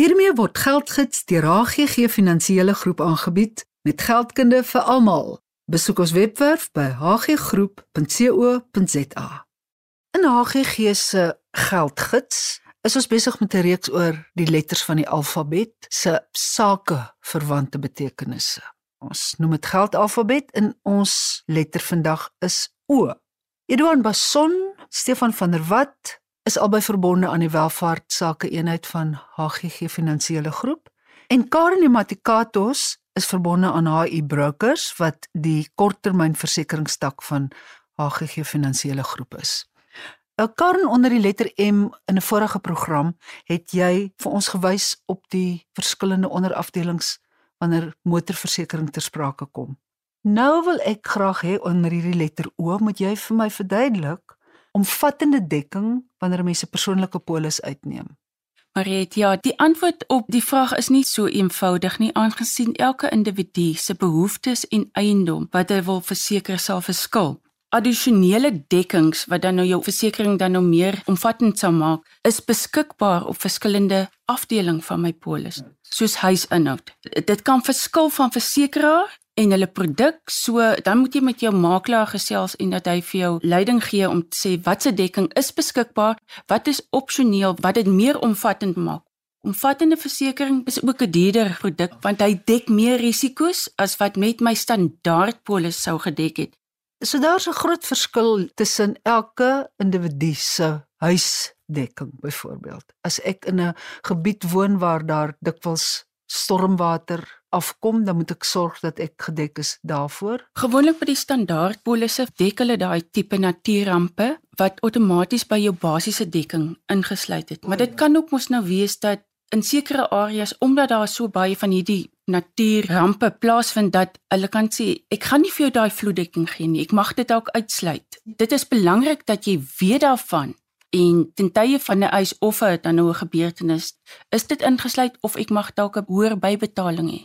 Hiermee word Geldgids deur HGG Finansiële Groep aangebied met geldkunde vir almal. Besoek ons webwerf by hggroep.co.za. In HGG se Geldgids is ons besig met 'n reeks oor die letters van die alfabet se sake verwante betekenisse. Ons noem dit geldalfabet en ons letter vandag is O. Edouard Basson, Stefan van der Walt is albei verbonde aan die welvaart sake eenheid van HGG Finansiële Groep en Karen Matikatos is verbonde aan HI Brokers wat die korttermynversekeringstak van HGG Finansiële Groep is. 'n Kern onder die letter M in 'n vorige program het jy vir ons gewys op die verskillende onderafdelings wanneer motorversekering ter sprake kom. Nou wil ek graag hê onder hierdie letter O moet jy vir my verduidelik omvattende dekking wanneer mense persoonlike polis uitneem. Mariet, ja, die antwoord op die vraag is nie so eenvoudig nie aangesien elke individu se behoeftes en eiendom wat hy wil verseker sal verskil addisionele dekkings wat dan nou jou versekerings dan nou meer omvattend sal maak, is beskikbaar op verskillende afdelings van my polis, soos huisinhoud. Dit kan verskil van versekeraar en hulle produk, so dan moet jy met jou makelaar gesels en dat hy vir jou leiding gee om te sê watse dekking is beskikbaar, wat is opsioneel, wat dit meer omvattend maak. Omvattende versekerings is ook 'n duurder produk want hy dek meer risiko's as wat met my standaard polis sou gedek het. So daar's 'n groot verskil tussen elke individu se huisdekking byvoorbeeld. As ek in 'n gebied woon waar daar dikwels stormwater afkom, dan moet ek sorg dat ek gedek is daarvoor. Gewoonlik by die standaard polisse dek hulle daai tipe natuurrampe wat outomaties by jou basiese dekking ingesluit het. Maar dit kan ook mos nou wees dat in sekere areas omdat daar so baie van hierdie natuurrampe plaasvind dat hulle kan sê ek gaan nie vir jou daai vloeddekking gee nie ek mag dit dalk uitsluit dit is belangrik dat jy weet daarvan en ten tye van 'n eis of 'n dan nou 'n gebeurtenis is dit ingesluit of ek mag dalk 'n hoër bybetaling hê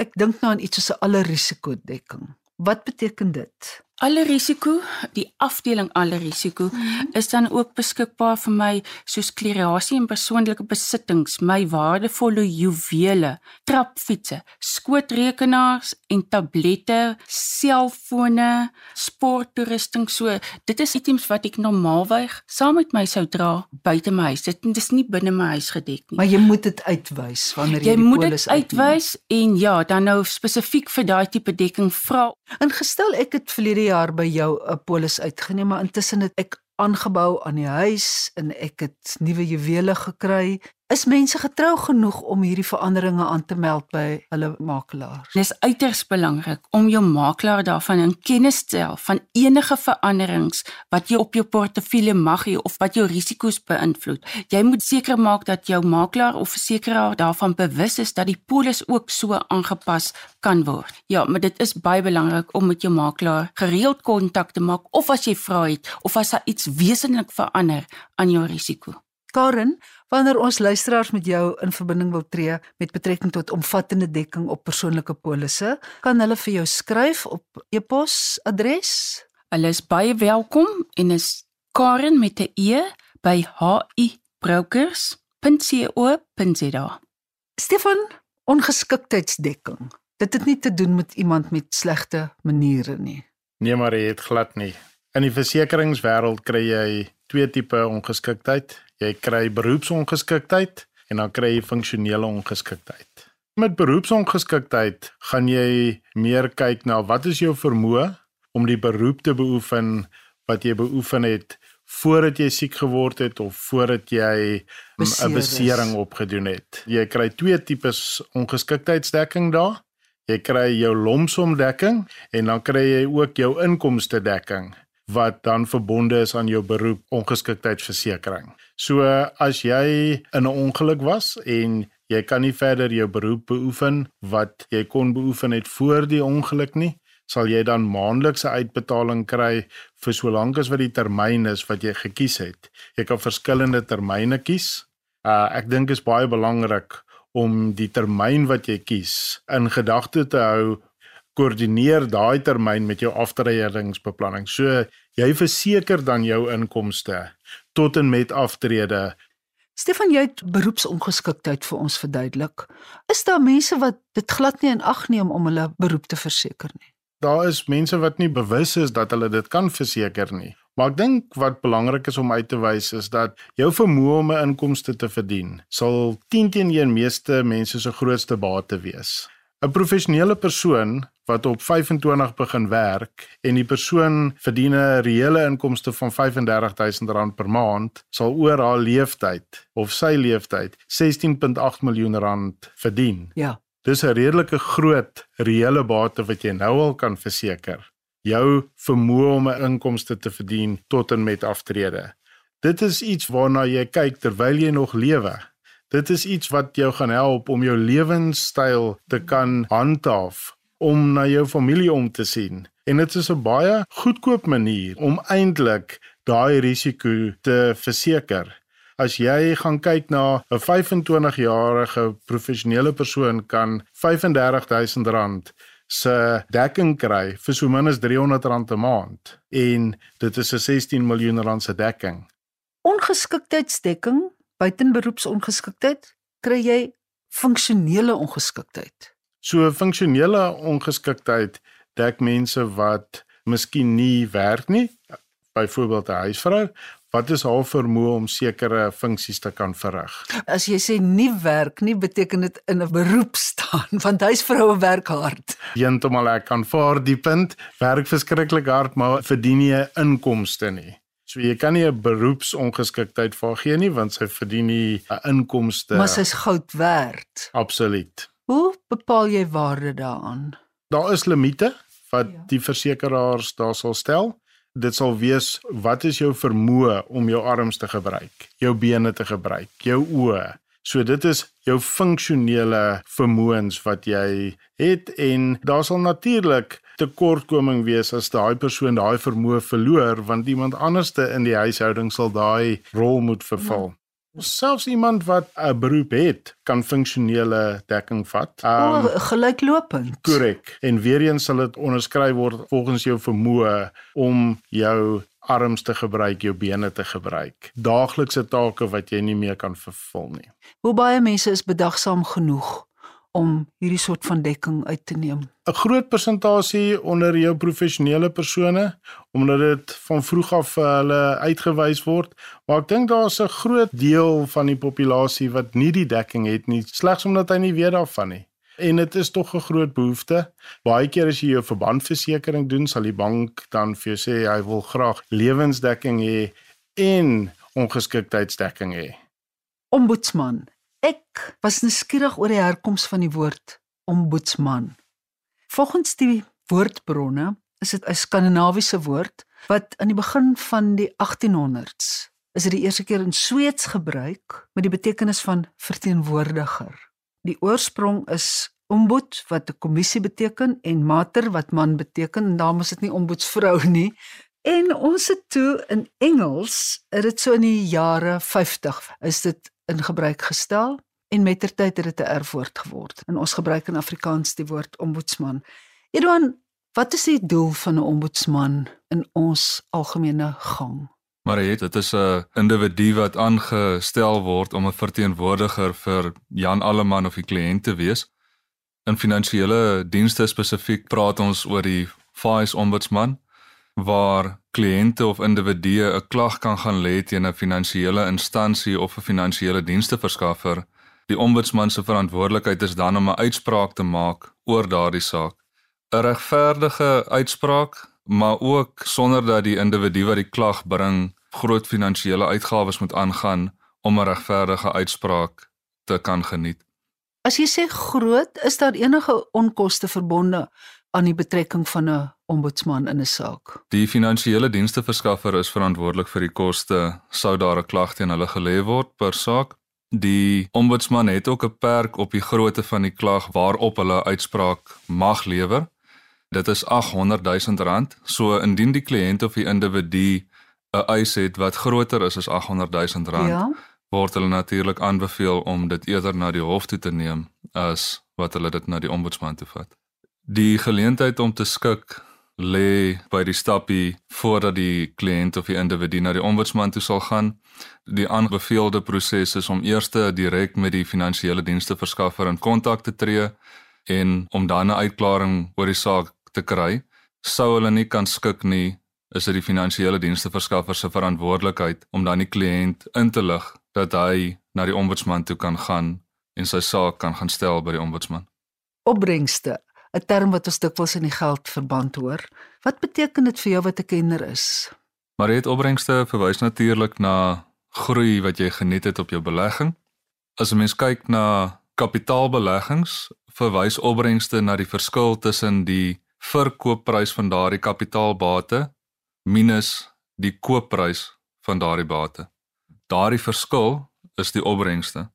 ek dink nou aan iets soos 'n alle risiko dekking. Wat beteken dit alle risiko, die afdeling alle risiko mm -hmm. is dan ook beskikbaar vir my soos klerasie en persoonlike besittings, my waardevolle juwele, trapfietsse, skootrekenaars en tablette, selfone, sporttoerusting so. Dit is items wat ek normaalweg saam met my sou dra buite my huis. Dit is nie binne my huis gedek nie. Maar jy moet dit uitwys wanneer jy die polis Jy moet dit uitwys en ja, dan nou spesifiek vir daai tipe dekking vra. Ingestel ek het verlede jaar by jou 'n polis uitgeneem, maar intussen het ek aangebou aan die huis en ek het nuwe juwele gekry Is mense getrou genoeg om hierdie veranderinge aan te meld by hulle makelaars? Dit is uiters belangrik om jou makelaar daarvan in kennis te stel van enige veranderings wat jy op jou portefeulje mag hê of wat jou risiko's beïnvloed. Jy moet seker maak dat jou makelaar of versekeraar daarvan bewus is dat die polis ook so aangepas kan word. Ja, maar dit is baie belangrik om met jou makelaar gereeld kontak te maak of as jy vra het of as daar iets wesentlik verander aan jou risiko. Karen, wanneer ons luisteraars met jou in verbinding wil tree met betrekking tot omvattende dekking op persoonlike polisse, kan hulle vir jou skryf op e-pos adres. Hulle is baie welkom en is Karen met 'n e by hibrokers.co.za. Stefan, ongeskiktheidsdekking. Dit het nie te doen met iemand met slegte maniere nie. Nee, maar jy het glad nie. In die versekeringswêreld kry jy twee tipe ongeskiktheid. Jy kry beroepsongeskiktheid en dan kry jy funksionele ongeskiktheid. Met beroepsongeskiktheid gaan jy meer kyk na wat is jou vermoë om die beroep te beoefen wat jy beoefen het voordat jy siek geword het of voordat jy 'n besering opgedoen het. Jy kry twee tipes ongeskiktheidsdekking daar. Jy kry jou lomsomdekking en dan kry jy ook jou inkomste dekking wat dan verbonde is aan jou beroep ongeskiktheidsversekering. So as jy in 'n ongeluk was en jy kan nie verder jou beroep beoefen wat jy kon beoefen het voor die ongeluk nie, sal jy dan maandelikse uitbetaling kry vir so lank as wat die termyn is wat jy gekies het. Jy kan verskillende termyne kies. Uh ek dink is baie belangrik om die termyn wat jy kies in gedagte te hou koördineer daai termyn met jou aftreddingsbeplanning. So jy verseker dan jou inkomste tot en met aftrede. Stefan, jy het beroepsongeskiktheid vir ons verduidelik. Is daar mense wat dit glad nie in ag neem om hulle beroep te verseker nie? Daar is mense wat nie bewus is dat hulle dit kan verseker nie. Maar ek dink wat belangrik is om uit te wys is dat jou vermoë om 'n inkomste te verdien sal 10 teenoor 1 meeste mense se grootste bate wees. 'n Professionele persoon wat op 25 begin werk en die persoon verdien 'n reële inkomste van R35000 per maand, sal oor haar leeftyd of sy leeftyd 16.8 miljoen rand verdien. Ja. Dis 'n redelike groot reële bate wat jy nou al kan verseker. Jou vermoë om 'n inkomste te verdien tot en met aftrede. Dit is iets waarna jy kyk terwyl jy nog lewe. Dit is iets wat jou gaan help om jou lewenstyl te kan handhaaf om na jou familie om te sien. En dit is 'n baie goedkoop manier om eintlik daai risiko te verseker. As jy gaan kyk na 'n 25-jarige professionele persoon kan R35000 se dekking kry vir so min as R300 'n maand en dit is 'n 16 miljoen rand se dekking. Ongeskiktheidsdekking, buitenberoepsongeskiktheid, kry jy funksionele ongeskiktheid. So funksionele ongeskiktheid dek mense wat miskien nie werk nie, byvoorbeeld 'n huisvrou wat is haar vermoë om sekere funksies te kan verrig. As jy sê nie werk nie, beteken dit in 'n beroep staan, want huisvroue werk hard. Heeltemal ek kan vaar die punt, werk verskriklik hard, maar verdien nie inkomste nie. So jy kan nie 'n beroepsongeskiktheid vir gee nie want sy verdien nie 'n inkomste. Maar sy's goud werd. Absoluut. Hoe bepaal jy waarde daaraan? Daar is limite wat Ja. die versekeraars daar sal stel. Dit sal wees wat is jou vermoë om jou arms te gebruik, jou bene te gebruik, jou oë. So dit is jou funksionele vermoëns wat jy het en daar sal natuurlik tekortkoming wees as daai persoon daai vermoë verloor want iemand anderste in die huishouding sal daai rol moet vervul. Selfs iemand wat 'n beroep het, kan funksionele dekking vat. Um, Um, o, gelyklopend. Korrek. En weer eens sal dit onderskryf word volgens jou vermoë om jou arms te gebruik, jou bene te gebruik. Daaglikse take wat jy nie meer kan vervul nie. Hoe baie mense is bedagsaam genoeg om hierdie soort van dekking uit te neem? 'n Groot persentasie onder jou professionele persone omdat dit van vroeg af vir hulle uitgewys word, maar ek dink daar's 'n groot deel van die populasie wat nie die dekking het nie, slegs omdat hy nie weet daarvan nie. En dit is tog 'n groot behoefte. Baie keer as jy jou verbandversekering doen, sal die bank dan vir jou sê hy wil graag lewensdekking hê en ongeskiktheidsdekking hê. Ombudsman. Ek was nuuskierig oor die herkoms van die woord ombudsman. Volgens die woordbronne is dit 'n skandinawiese woord wat aan die begin van die 1800s is dit die eerste keer in Sweeds gebruik met die betekenis van verteenwoordiger. Die oorsprong is ombud wat 'n kommissie beteken en mater wat man beteken en daarom is dit nie ombudsvrou nie. En ons het toe in Engels, dit so in die jare 50 is dit in gebruik gestel en mettertyd het dit 'n erfwoord geword. En ons gebruik in Afrikaans die woord ombudsman. Edouan, wat is die doel van 'n ombudsman in ons algemene gang? Jy, dit is 'n individu wat aangestel word om 'n verteenwoordiger vir Jan Alleman of die kliënt te wees. In finansiële dienste spesifiek praat ons oor die FIS ombudsman waar kliënte of individue 'n klag kan gaan lê teen 'n finansiële instansie of 'n finansiële diensteverskaffer. Die ombudsman se verantwoordelikheid is dan om 'n uitspraak te maak oor daardie saak. 'n Regverdige uitspraak, maar ook sonder dat die individu wat die klag bring groot finansiële uitgawes moet aangaan om 'n regverdige uitspraak te kan geniet. As jy sê groot, is daar enige onkoste verbonde aan die betrekking van 'n ombudsman in 'n saak? Die finansiële diensteverskaffer is verantwoordelik vir die koste sou daar 'n klag teen hulle gelê word per saak. Die ombudsman het ook 'n perk op die grootte van die klag waarop hulle uitspraak mag lewer. Dit is R800 000. So indien die kliënt of die individu 'n eis het wat groter is as R800 000, Ja. word hulle natuurlik aanbeveel om dit eerder na die hof toe te neem as wat hulle dit na die ombudsman toe vat. Die geleentheid om te skik lê by die stappie voordat die kliënt of die individu na die ombudsman toe sal gaan. Die aanbeveelde proses is om eers direk met die finansiële dienste verskaffer in kontak te tree en om dan 'n uitklaring oor die saak te kry. Sou hulle nie kan skik nie, is dit die finansiële dienste verskaffer se verantwoordelikheid om dan die kliënt in te lig dat hy na die ombudsman toe kan gaan en sy saak kan gaan stel by die ombudsman. Opbrengste 'n term wat ons dikwels in die geldverband hoor. Wat beteken dit vir jou wat 'n kenner is? Maar het opbrengste verwys natuurlik na groei wat jy geniet het op jou belegging. As 'n mens kyk na kapitaalbeleggings, verwys opbrengste na die verskil tussen die verkoopprys van daardie kapitaalbate minus die koopprys van daardie bate. Daardie verskil is die opbrengste.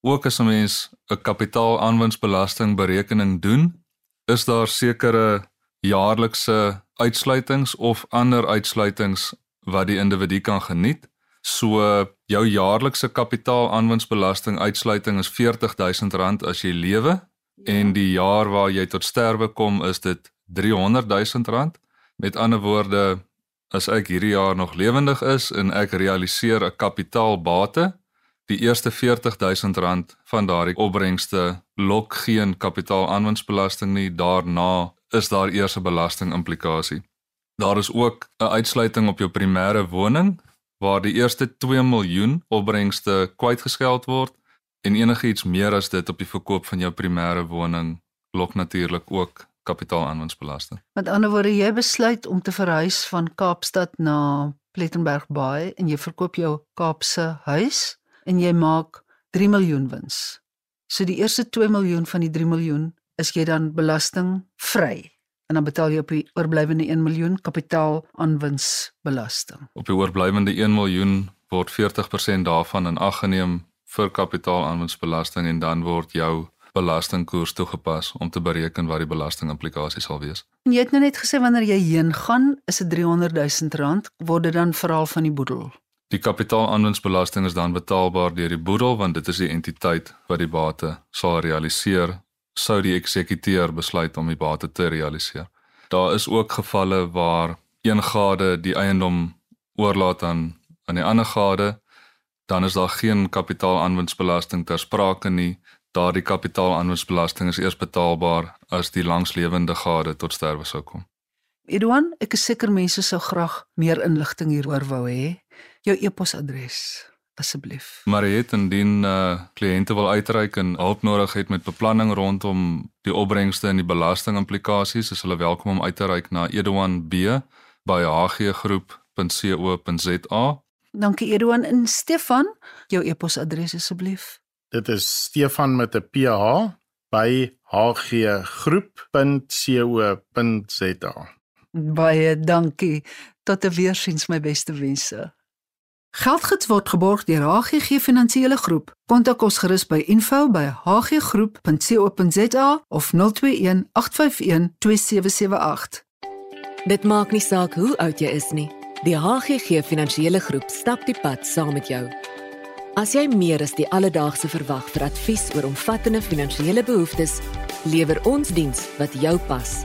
Ook as 'n mens 'n kapitaalaanwinstbelasting berekening doen, is daar sekere jaarlikse uitsluitings of ander uitsluitings wat die individu kan geniet. So jou jaarlikse kapitaalaanwinstbelasting uitsluiting is R40000 as jy lewe en die jaar waar jy tot sterwe kom is dit R300000. Met ander woorde, as ek hierdie jaar nog lewendig is en ek realiseer 'n kapitaalbate, die eerste R40000 van daardie opbrengste lok geen kapitaalaanwinstbelasting nie. Daarna is daar eers 'n belastingimplikasie. Daar is ook 'n uitsluiting op jou primêre woning waar die eerste 2 miljoen opbrengste kwytgeskeld word en enigiets meer as dit op die verkoop van jou primêre woning lok natuurlik ook kapitaalaanwinstbelasting. Met ander woorde, jy besluit om te verhuis van Kaapstad na Plettenberg Bay en jy verkoop jou Kaapse huis en jy maak 3 miljoen wins. So die eerste 2 miljoen van die 3 miljoen is jy dan belastingvry en dan betaal jy op die oorblywende 1 miljoen kapitaalaanwinstbelasting. Op die oorblywende 1 miljoen word 40% daarvan in ag geneem vir kapitaalaanwinstbelasting en dan word jou belastingkoers toegepas om te bereken wat die belastingimplikasies sal wees. En jy het nou net gesê wanneer jy heen gaan, is dit 300 000 rand word dit dan verhaal van die boedel. Die kapitaalaanwinstbelasting is dan betaalbaar deur die boedel want dit is die entiteit wat die bate sal realiseer sou die eksekuteur besluit om die bate te realiseer. Daar is ook gevalle waar een gade die eiendom oorlaat aan aan die ander gade, dan is daar geen kapitaalaanwinstbelasting ter sprake nie. Daardie kapitaalaanwinstbelasting is eers betaalbaar as die langslewende gade tot sterwe sou kom. Edouan, ek is seker mense sou graag meer inligting hieroor wou hê jou e-posadres asseblief. Mariet indien uh kliënte wil uitreik en hulp nodig het met beplanning rondom die opbrengste en die belastingimplikasies, is hulle welkom om uit te reik na eduan.b@hggroep.co.za. Dankie Eduan en Stefan, jou e-posadres asseblief. Dit is Stefan met 'n PH by hggroep.co.za. Baie dankie. Tot 'n weersiens my beste wense. Geldgids word geborg deur HGG Finansiële Groep. Kontak ons gerus by info@hggroep.co.za of 021 851 2778. Dit maak nie saak hoe oud jy is nie. Die HGG Finansiële Groep stap die pad saam met jou. As jy meer as die alledaagse verwag vir advies oor omvattende finansiële behoeftes, lewer ons diens wat jou pas.